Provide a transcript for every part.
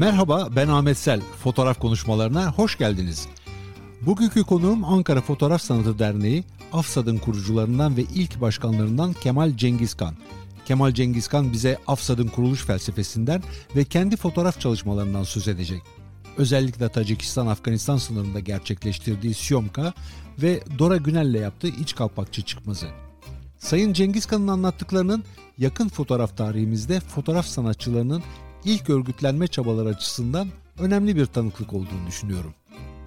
Merhaba ben Ahmet Sel. Fotoğraf konuşmalarına hoş geldiniz. Bugünkü konuğum Ankara Fotoğraf Sanatı Derneği, AFSAD'ın kurucularından ve ilk başkanlarından Kemal Cengizkan. Kemal Cengizkan bize AFSAD'ın kuruluş felsefesinden ve kendi fotoğraf çalışmalarından söz edecek. Özellikle Tacikistan-Afganistan sınırında gerçekleştirdiği Siyomka ve Dora Günel'le yaptığı iç kalpakçı çıkmazı. Sayın Cengizkan'ın anlattıklarının yakın fotoğraf tarihimizde fotoğraf sanatçılarının ilk örgütlenme çabaları açısından önemli bir tanıklık olduğunu düşünüyorum.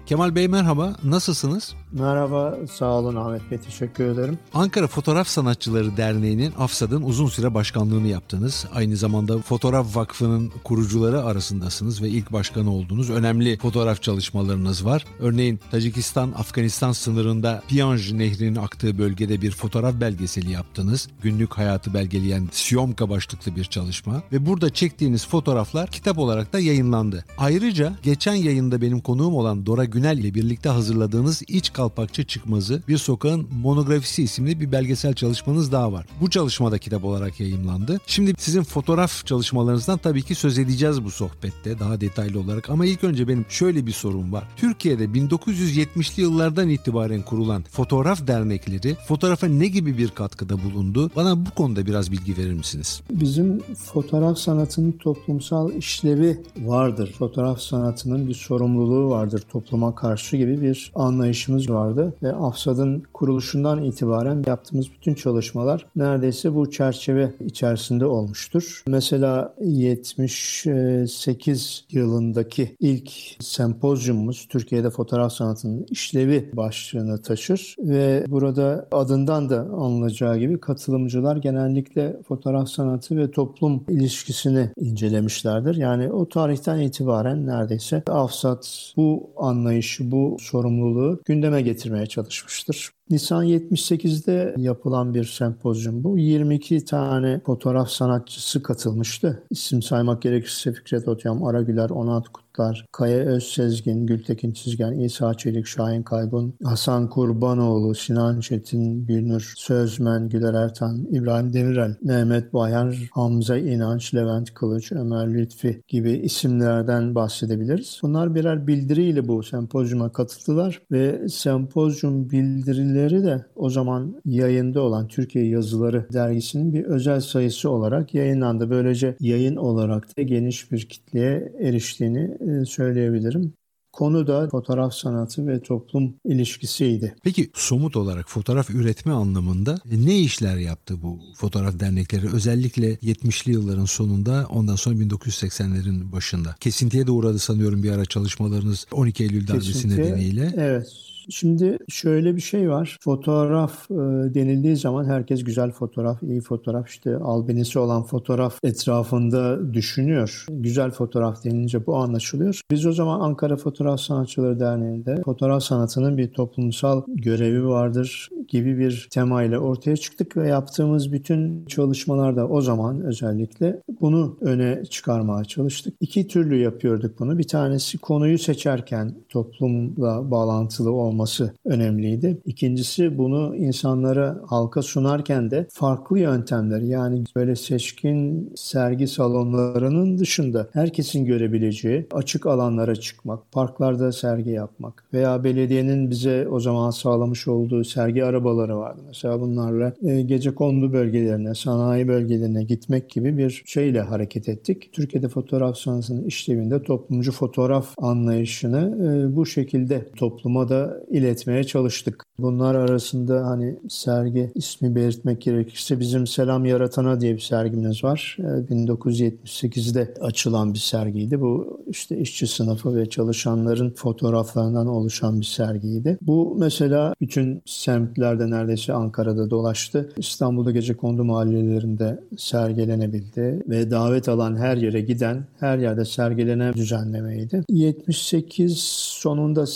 Kemal Bey merhaba, nasılsınız? Merhaba, sağ olun Ahmet Bey, teşekkür ederim. Ankara Fotoğraf Sanatçıları Derneği'nin AFSAD'ın uzun süre başkanlığını yaptınız. Aynı zamanda Fotoğraf Vakfı'nın kurucuları arasındasınız ve ilk başkanı oldunuz. Önemli fotoğraf çalışmalarınız var. Örneğin Tacikistan-Afganistan sınırında Piyanj Nehri'nin aktığı bölgede bir fotoğraf belgeseli yaptınız. Günlük hayatı belgeleyen Siyomka başlıklı bir çalışma ve burada çektiğiniz fotoğraflar kitap olarak da yayınlandı. Ayrıca geçen yayında benim konuğum olan Dora Günel ile birlikte hazırladığınız İç Kalpakçı Çıkmazı Bir Sokağın Monografisi isimli bir belgesel çalışmanız daha var. Bu çalışma da kitap olarak yayımlandı. Şimdi sizin fotoğraf çalışmalarınızdan tabii ki söz edeceğiz bu sohbette daha detaylı olarak ama ilk önce benim şöyle bir sorum var. Türkiye'de 1970'li yıllardan itibaren kurulan fotoğraf dernekleri fotoğrafa ne gibi bir katkıda bulundu? Bana bu konuda biraz bilgi verir misiniz? Bizim fotoğraf sanatının toplumsal işlevi vardır. Fotoğraf sanatının bir sorumluluğu vardır topluma topluma karşı gibi bir anlayışımız vardı. Ve AFSAD'ın kuruluşundan itibaren yaptığımız bütün çalışmalar neredeyse bu çerçeve içerisinde olmuştur. Mesela 78 yılındaki ilk sempozyumumuz Türkiye'de fotoğraf sanatının işlevi başlığını taşır ve burada adından da anılacağı gibi katılımcılar genellikle fotoğraf sanatı ve toplum ilişkisini incelemişlerdir. Yani o tarihten itibaren neredeyse AFSAD bu anlayış anlayışı, bu sorumluluğu gündeme getirmeye çalışmıştır. Nisan 78'de yapılan bir sempozyum bu. 22 tane fotoğraf sanatçısı katılmıştı. İsim saymak gerekirse Fikret Otyam, Aragüler, Onat Kutlar, Kaya Özsezgin, Gültekin Çizgen, İsa Çelik, Şahin Kaygun, Hasan Kurbanoğlu, Sinan Çetin, Gülnur Sözmen, Güler Ertan, İbrahim Demirel, Mehmet Bayar, Hamza İnanç, Levent Kılıç, Ömer Lütfi gibi isimlerden bahsedebiliriz. Bunlar birer bildiriyle bu sempozyuma katıldılar ve sempozyum bildirileri de o zaman yayında olan Türkiye Yazıları dergisinin bir özel sayısı olarak yayınlandı. Böylece yayın olarak da geniş bir kitleye eriştiğini söyleyebilirim. Konu da fotoğraf sanatı ve toplum ilişkisiydi. Peki somut olarak fotoğraf üretme anlamında e, ne işler yaptı bu fotoğraf dernekleri? Özellikle 70'li yılların sonunda ondan sonra 1980'lerin başında. Kesintiye de uğradı sanıyorum bir ara çalışmalarınız 12 Eylül darbesi Kesintiye, nedeniyle. Evet Şimdi şöyle bir şey var. Fotoğraf e, denildiği zaman herkes güzel fotoğraf, iyi fotoğraf, işte albenisi olan fotoğraf etrafında düşünüyor. Güzel fotoğraf denince bu anlaşılıyor. Biz o zaman Ankara Fotoğraf Sanatçıları Derneği'nde fotoğraf sanatının bir toplumsal görevi vardır gibi bir temayla ortaya çıktık ve yaptığımız bütün çalışmalarda o zaman özellikle bunu öne çıkarmaya çalıştık. İki türlü yapıyorduk bunu. Bir tanesi konuyu seçerken toplumla bağlantılı olmak olması önemliydi. İkincisi bunu insanlara halka sunarken de farklı yöntemler yani böyle seçkin sergi salonlarının dışında herkesin görebileceği açık alanlara çıkmak, parklarda sergi yapmak veya belediyenin bize o zaman sağlamış olduğu sergi arabaları vardı. Mesela bunlarla e, gece kondu bölgelerine, sanayi bölgelerine gitmek gibi bir şeyle hareket ettik. Türkiye'de fotoğraf sanatının işlevinde toplumcu fotoğraf anlayışını e, bu şekilde topluma da iletmeye çalıştık. Bunlar arasında hani sergi ismi belirtmek gerekirse bizim Selam Yaratana diye bir sergimiz var. 1978'de ee, açılan bir sergiydi. Bu işte işçi sınıfı ve çalışanların fotoğraflarından oluşan bir sergiydi. Bu mesela bütün semtlerde neredeyse Ankara'da dolaştı. İstanbul'da gece kondu mahallelerinde sergilenebildi ve davet alan her yere giden her yerde sergilenen düzenlemeydi. 78 sonunda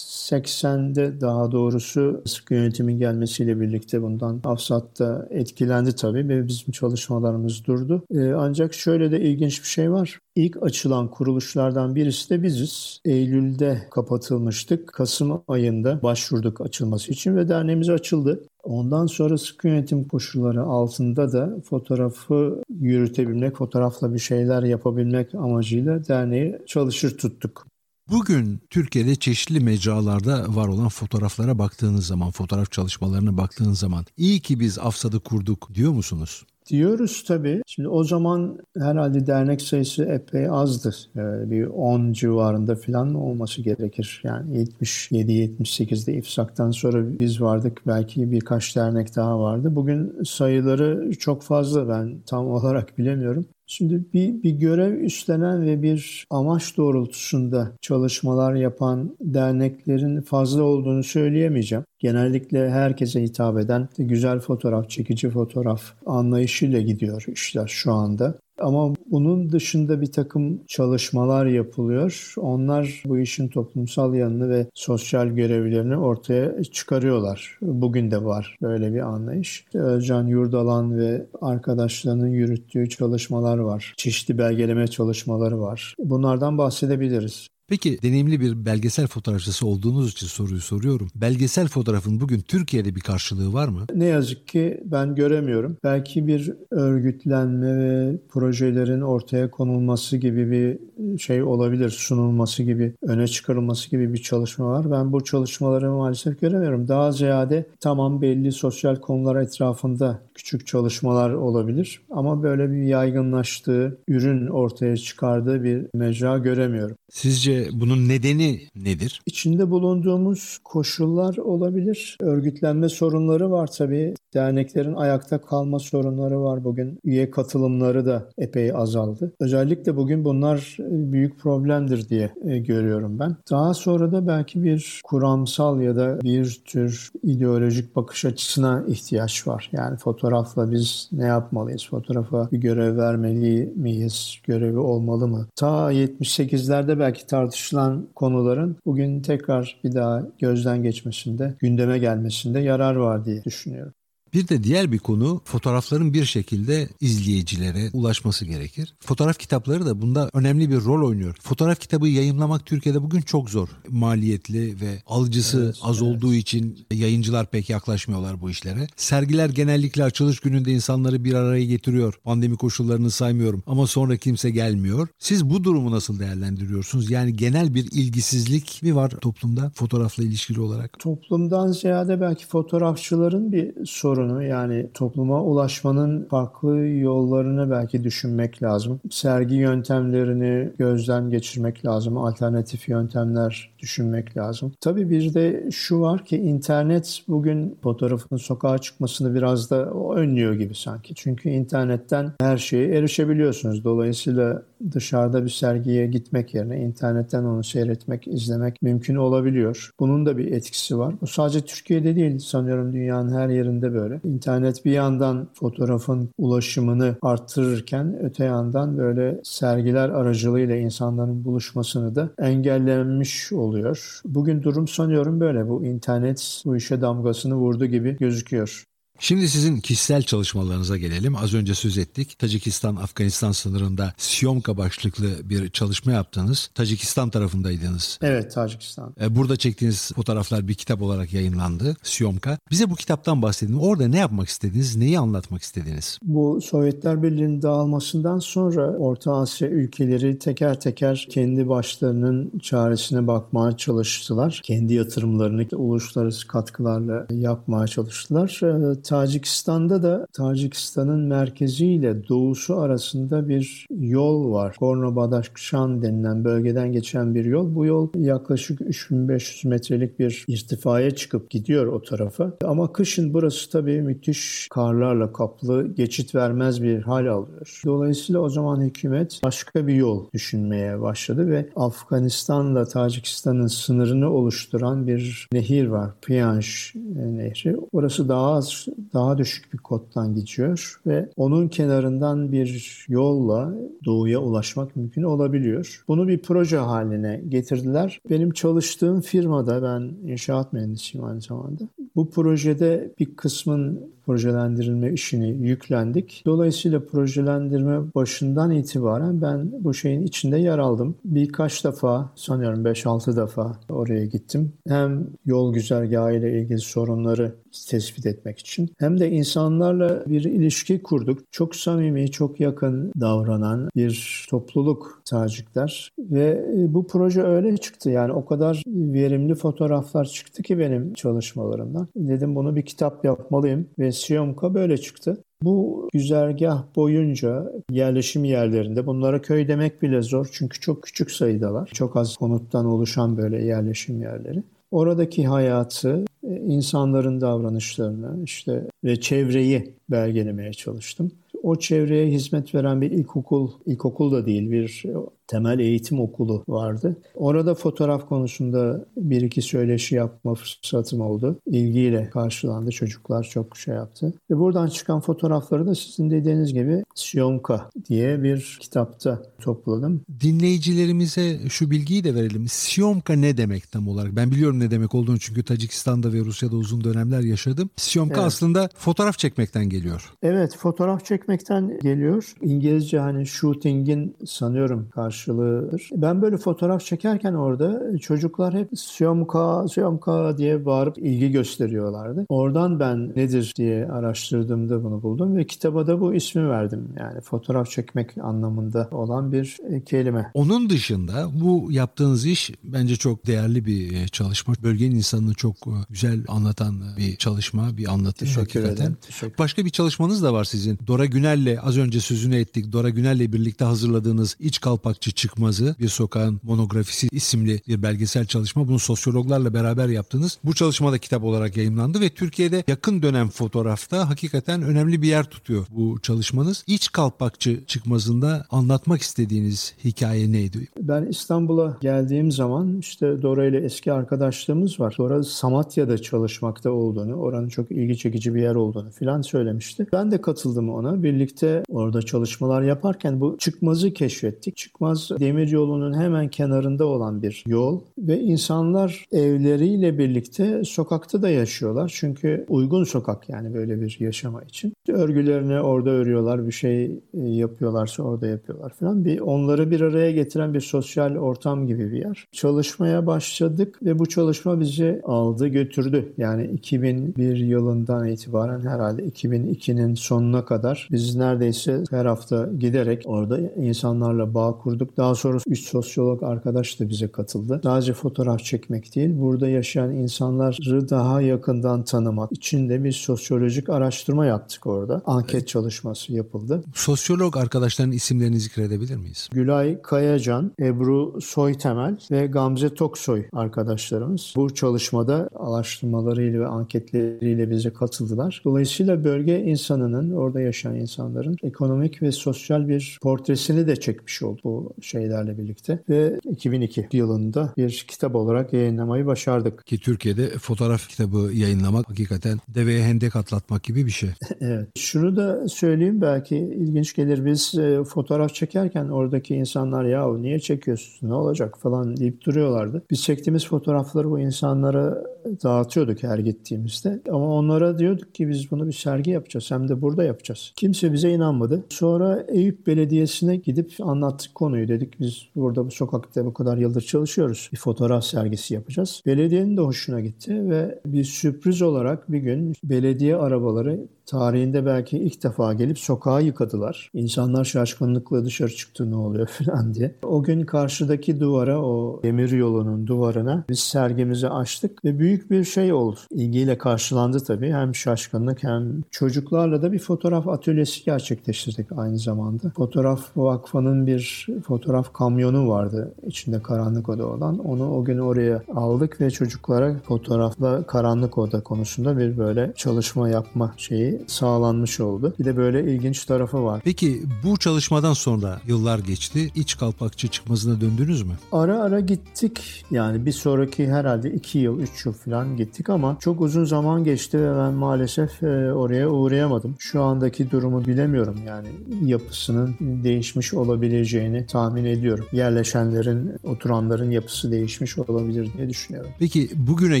80'de daha doğrusu sıkı yönetimin gelmesiyle birlikte bundan Afsat da etkilendi tabii ve bizim çalışmalarımız durdu. Ee, ancak şöyle de ilginç bir şey var. İlk açılan kuruluşlardan birisi de biziz. Eylül'de kapatılmıştık. Kasım ayında başvurduk açılması için ve derneğimiz açıldı. Ondan sonra sıkı yönetim koşulları altında da fotoğrafı yürütebilmek, fotoğrafla bir şeyler yapabilmek amacıyla derneği çalışır tuttuk. Bugün Türkiye'de çeşitli mecralarda var olan fotoğraflara baktığınız zaman, fotoğraf çalışmalarına baktığınız zaman iyi ki biz Afsad'ı kurduk diyor musunuz? Diyoruz tabii. Şimdi o zaman herhalde dernek sayısı epey azdı. Ee, bir 10 civarında falan olması gerekir. Yani 77-78'de İFSAK'tan sonra biz vardık. Belki birkaç dernek daha vardı. Bugün sayıları çok fazla ben tam olarak bilemiyorum. Şimdi bir, bir görev üstlenen ve bir amaç doğrultusunda çalışmalar yapan derneklerin fazla olduğunu söyleyemeyeceğim. Genellikle herkese hitap eden güzel fotoğraf, çekici fotoğraf anlayışıyla gidiyor işler şu anda. Ama bunun dışında bir takım çalışmalar yapılıyor. Onlar bu işin toplumsal yanını ve sosyal görevlerini ortaya çıkarıyorlar. Bugün de var böyle bir anlayış. Özcan Yurdalan ve arkadaşlarının yürüttüğü çalışmalar var. Çeşitli belgeleme çalışmaları var. Bunlardan bahsedebiliriz. Peki deneyimli bir belgesel fotoğrafçısı olduğunuz için soruyu soruyorum. Belgesel fotoğrafın bugün Türkiye'de bir karşılığı var mı? Ne yazık ki ben göremiyorum. Belki bir örgütlenme ve projelerin ortaya konulması gibi bir şey olabilir, sunulması gibi, öne çıkarılması gibi bir çalışma var. Ben bu çalışmaları maalesef göremiyorum. Daha ziyade tamam belli sosyal konular etrafında küçük çalışmalar olabilir ama böyle bir yaygınlaştığı, ürün ortaya çıkardığı bir mecra göremiyorum. Sizce bunun nedeni nedir? İçinde bulunduğumuz koşullar olabilir. Örgütlenme sorunları var tabii. Derneklerin ayakta kalma sorunları var bugün. Üye katılımları da epey azaldı. Özellikle bugün bunlar büyük problemdir diye e, görüyorum ben. Daha sonra da belki bir kuramsal ya da bir tür ideolojik bakış açısına ihtiyaç var. Yani fotoğrafla biz ne yapmalıyız? Fotoğrafa bir görev vermeli miyiz? Görevi olmalı mı? Ta 78'lerde belki tartışılan konuların bugün tekrar bir daha gözden geçmesinde, gündeme gelmesinde yarar var diye düşünüyorum. Bir de diğer bir konu fotoğrafların bir şekilde izleyicilere ulaşması gerekir. Fotoğraf kitapları da bunda önemli bir rol oynuyor. Fotoğraf kitabı yayınlamak Türkiye'de bugün çok zor. Maliyetli ve alıcısı evet, az evet. olduğu için yayıncılar pek yaklaşmıyorlar bu işlere. Sergiler genellikle açılış gününde insanları bir araya getiriyor. Pandemi koşullarını saymıyorum ama sonra kimse gelmiyor. Siz bu durumu nasıl değerlendiriyorsunuz? Yani genel bir ilgisizlik mi var toplumda fotoğrafla ilişkili olarak? Toplumdan ziyade belki fotoğrafçıların bir sorun sorunu yani topluma ulaşmanın farklı yollarını belki düşünmek lazım. Sergi yöntemlerini gözden geçirmek lazım. Alternatif yöntemler düşünmek lazım. Tabii bir de şu var ki internet bugün fotoğrafın sokağa çıkmasını biraz da önlüyor gibi sanki. Çünkü internetten her şeye erişebiliyorsunuz. Dolayısıyla dışarıda bir sergiye gitmek yerine internetten onu seyretmek, izlemek mümkün olabiliyor. Bunun da bir etkisi var. Bu sadece Türkiye'de değil sanıyorum dünyanın her yerinde böyle. İnternet bir yandan fotoğrafın ulaşımını arttırırken öte yandan böyle sergiler aracılığıyla insanların buluşmasını da engellenmiş oluyor. Bugün durum sanıyorum böyle. Bu internet bu işe damgasını vurdu gibi gözüküyor. Şimdi sizin kişisel çalışmalarınıza gelelim. Az önce söz ettik. Tacikistan-Afganistan sınırında Siyomka başlıklı bir çalışma yaptınız. Tacikistan tarafındaydınız. Evet, Tacikistan. E, burada çektiğiniz fotoğraflar bir kitap olarak yayınlandı. Siyomka. Bize bu kitaptan bahsedin. Orada ne yapmak istediniz? Neyi anlatmak istediniz? Bu Sovyetler Birliği'nin dağılmasından sonra Orta Asya ülkeleri teker teker kendi başlarının çaresine bakmaya çalıştılar. Kendi yatırımlarını uluslararası katkılarla yapmaya çalıştılar e, Tacikistan'da da Tacikistan'ın merkeziyle doğusu arasında bir yol var. Gorno-Badakhshan denilen bölgeden geçen bir yol. Bu yol yaklaşık 3500 metrelik bir irtifaya çıkıp gidiyor o tarafa. Ama kışın burası tabii müthiş karlarla kaplı, geçit vermez bir hal alıyor. Dolayısıyla o zaman hükümet başka bir yol düşünmeye başladı ve Afganistan'la Tacikistan'ın sınırını oluşturan bir nehir var. Piyanj Nehri. Orası daha az daha düşük bir koddan gidiyor ve onun kenarından bir yolla doğuya ulaşmak mümkün olabiliyor. Bunu bir proje haline getirdiler. Benim çalıştığım firmada ben inşaat mühendisiyim aynı zamanda. Bu projede bir kısmın projelendirilme işini yüklendik. Dolayısıyla projelendirme başından itibaren ben bu şeyin içinde yer aldım. Birkaç defa sanıyorum 5-6 defa oraya gittim. Hem yol güzergahı ile ilgili sorunları tespit etmek için hem de insanlarla bir ilişki kurduk. Çok samimi, çok yakın davranan bir topluluk Tacikler ve e, bu proje öyle çıktı. Yani o kadar verimli fotoğraflar çıktı ki benim çalışmalarımdan. Dedim bunu bir kitap yapmalıyım ve Siyomka böyle çıktı. Bu güzergah boyunca yerleşim yerlerinde bunlara köy demek bile zor çünkü çok küçük sayıdalar. Çok az konuttan oluşan böyle yerleşim yerleri. Oradaki hayatı, e, insanların davranışlarını işte ve çevreyi belgelemeye çalıştım. O çevreye hizmet veren bir ilkokul, ilkokul da değil bir temel eğitim okulu vardı. Orada fotoğraf konusunda bir iki söyleşi yapma fırsatım oldu. İlgiyle karşılandı. Çocuklar çok şey yaptı. Ve buradan çıkan fotoğrafları da sizin dediğiniz gibi Siyonka diye bir kitapta topladım. Dinleyicilerimize şu bilgiyi de verelim. Siyomka ne demek tam olarak? Ben biliyorum ne demek olduğunu çünkü Tacikistan'da ve Rusya'da uzun dönemler yaşadım. Siyomka evet. aslında fotoğraf çekmekten geliyor. Evet, fotoğraf çekmekten geliyor. İngilizce hani shooting'in sanıyorum karşı karşılığıdır. Ben böyle fotoğraf çekerken orada çocuklar hep Siyomka, Siyomka diye bağırıp ilgi gösteriyorlardı. Oradan ben nedir diye araştırdığımda bunu buldum ve kitaba da bu ismi verdim. Yani fotoğraf çekmek anlamında olan bir e, kelime. Onun dışında bu yaptığınız iş bence çok değerli bir e, çalışma. Bölgenin insanını çok e, güzel anlatan bir çalışma, bir anlatı. Teşekkür hakikaten. ederim. Teşekkür. Başka bir çalışmanız da var sizin. Dora Günel'le az önce sözünü ettik. Dora Günel'le birlikte hazırladığınız İç Kalpakçı Sokakçı Çıkmazı Bir Sokağın Monografisi isimli bir belgesel çalışma. Bunu sosyologlarla beraber yaptınız. Bu çalışma da kitap olarak yayınlandı ve Türkiye'de yakın dönem fotoğrafta hakikaten önemli bir yer tutuyor bu çalışmanız. İç Kalpakçı Çıkmazı'nda anlatmak istediğiniz hikaye neydi? Ben İstanbul'a geldiğim zaman işte Dora ile eski arkadaşlığımız var. Dora Samatya'da çalışmakta olduğunu, oranın çok ilgi çekici bir yer olduğunu filan söylemişti. Ben de katıldım ona. Birlikte orada çalışmalar yaparken bu çıkmazı keşfettik. Çıkmaz Boğaz demir yolunun hemen kenarında olan bir yol ve insanlar evleriyle birlikte sokakta da yaşıyorlar. Çünkü uygun sokak yani böyle bir yaşama için. Örgülerini orada örüyorlar, bir şey e, yapıyorlarsa orada yapıyorlar falan. Bir onları bir araya getiren bir sosyal ortam gibi bir yer. Çalışmaya başladık ve bu çalışma bizi aldı götürdü. Yani 2001 yılından itibaren herhalde 2002'nin sonuna kadar biz neredeyse her hafta giderek orada insanlarla bağ kurduk kurduk. Daha sonra üç sosyolog arkadaş da bize katıldı. Sadece fotoğraf çekmek değil, burada yaşayan insanları daha yakından tanımak için de bir sosyolojik araştırma yaptık orada. Anket çalışması yapıldı. Sosyolog arkadaşların isimlerini zikredebilir miyiz? Gülay Kayacan, Ebru Soytemel ve Gamze Toksoy arkadaşlarımız. Bu çalışmada araştırmalarıyla ve anketleriyle bize katıldılar. Dolayısıyla bölge insanının, orada yaşayan insanların ekonomik ve sosyal bir portresini de çekmiş oldu bu şeylerle birlikte ve 2002 yılında bir kitap olarak yayınlamayı başardık. Ki Türkiye'de fotoğraf kitabı yayınlamak hakikaten deveye hendek atlatmak gibi bir şey. evet. Şunu da söyleyeyim belki ilginç gelir. Biz e, fotoğraf çekerken oradaki insanlar ya niye çekiyorsun ne olacak falan deyip duruyorlardı. Biz çektiğimiz fotoğrafları bu insanlara dağıtıyorduk her gittiğimizde. Ama onlara diyorduk ki biz bunu bir sergi yapacağız hem de burada yapacağız. Kimse bize inanmadı. Sonra Eyüp Belediyesi'ne gidip anlattık konuyu dedik biz burada bu sokakta bu kadar yıldır çalışıyoruz. Bir fotoğraf sergisi yapacağız. Belediyenin de hoşuna gitti ve bir sürpriz olarak bir gün belediye arabaları tarihinde belki ilk defa gelip sokağı yıkadılar. İnsanlar şaşkınlıkla dışarı çıktı ne oluyor falan diye. O gün karşıdaki duvara o demir yolunun duvarına biz sergimizi açtık ve büyük bir şey oldu. İlgiyle karşılandı tabii. Hem şaşkınlık hem çocuklarla da bir fotoğraf atölyesi gerçekleştirdik aynı zamanda. Fotoğraf Vakfı'nın bir fotoğraf kamyonu vardı içinde karanlık oda olan. Onu o gün oraya aldık ve çocuklara fotoğrafla karanlık oda konusunda bir böyle çalışma yapma şeyi sağlanmış oldu. Bir de böyle ilginç tarafı var. Peki bu çalışmadan sonra yıllar geçti. İç kalpakçı çıkmazına döndünüz mü? Ara ara gittik. Yani bir sonraki herhalde iki yıl, üç yıl falan gittik ama çok uzun zaman geçti ve ben maalesef e, oraya uğrayamadım. Şu andaki durumu bilemiyorum yani yapısının değişmiş olabileceğini tahmin ediyorum. Yerleşenlerin, oturanların yapısı değişmiş olabilir diye düşünüyorum. Peki bugüne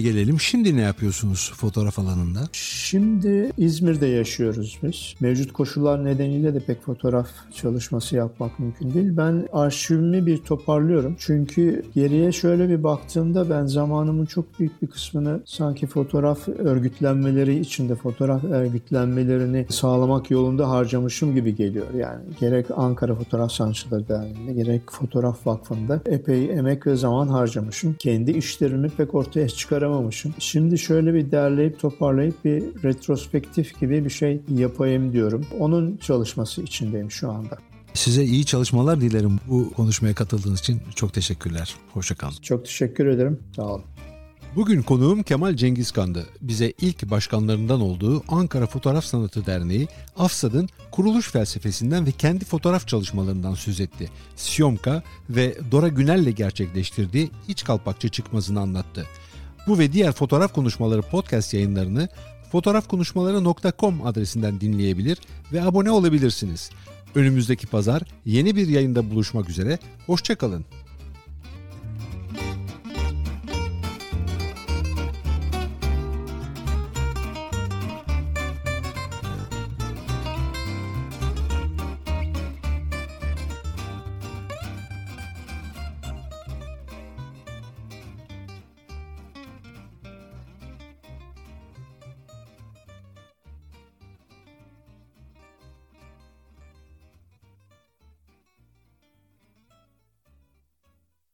gelelim. Şimdi ne yapıyorsunuz fotoğraf alanında? Şimdi İzmir'de yaşıyoruz biz. Mevcut koşullar nedeniyle de pek fotoğraf çalışması yapmak mümkün değil. Ben arşivimi bir toparlıyorum. Çünkü geriye şöyle bir baktığımda ben zamanımın çok büyük bir kısmını sanki fotoğraf örgütlenmeleri içinde fotoğraf örgütlenmelerini sağlamak yolunda harcamışım gibi geliyor. Yani gerek Ankara Fotoğraf Sanatçıları Derneği'nde gerek Fotoğraf Vakfı'nda epey emek ve zaman harcamışım. Kendi işlerimi pek ortaya çıkaramamışım. Şimdi şöyle bir derleyip toparlayıp bir retrospektif gibi bir şey yapayım diyorum. Onun çalışması içindeyim şu anda. Size iyi çalışmalar dilerim. Bu konuşmaya katıldığınız için çok teşekkürler. Hoşçakalın. Çok teşekkür ederim. Sağ olun. Bugün konuğum Kemal Cengizkan'dı. Bize ilk başkanlarından olduğu Ankara Fotoğraf Sanatı Derneği, AFSAD'ın kuruluş felsefesinden ve kendi fotoğraf çalışmalarından söz etti. Siyomka ve Dora Günel'le gerçekleştirdiği iç kalpakçı çıkmazını anlattı. Bu ve diğer fotoğraf konuşmaları podcast yayınlarını fotoğrafkonuşmaları.com adresinden dinleyebilir ve abone olabilirsiniz. Önümüzdeki pazar yeni bir yayında buluşmak üzere. Hoşçakalın.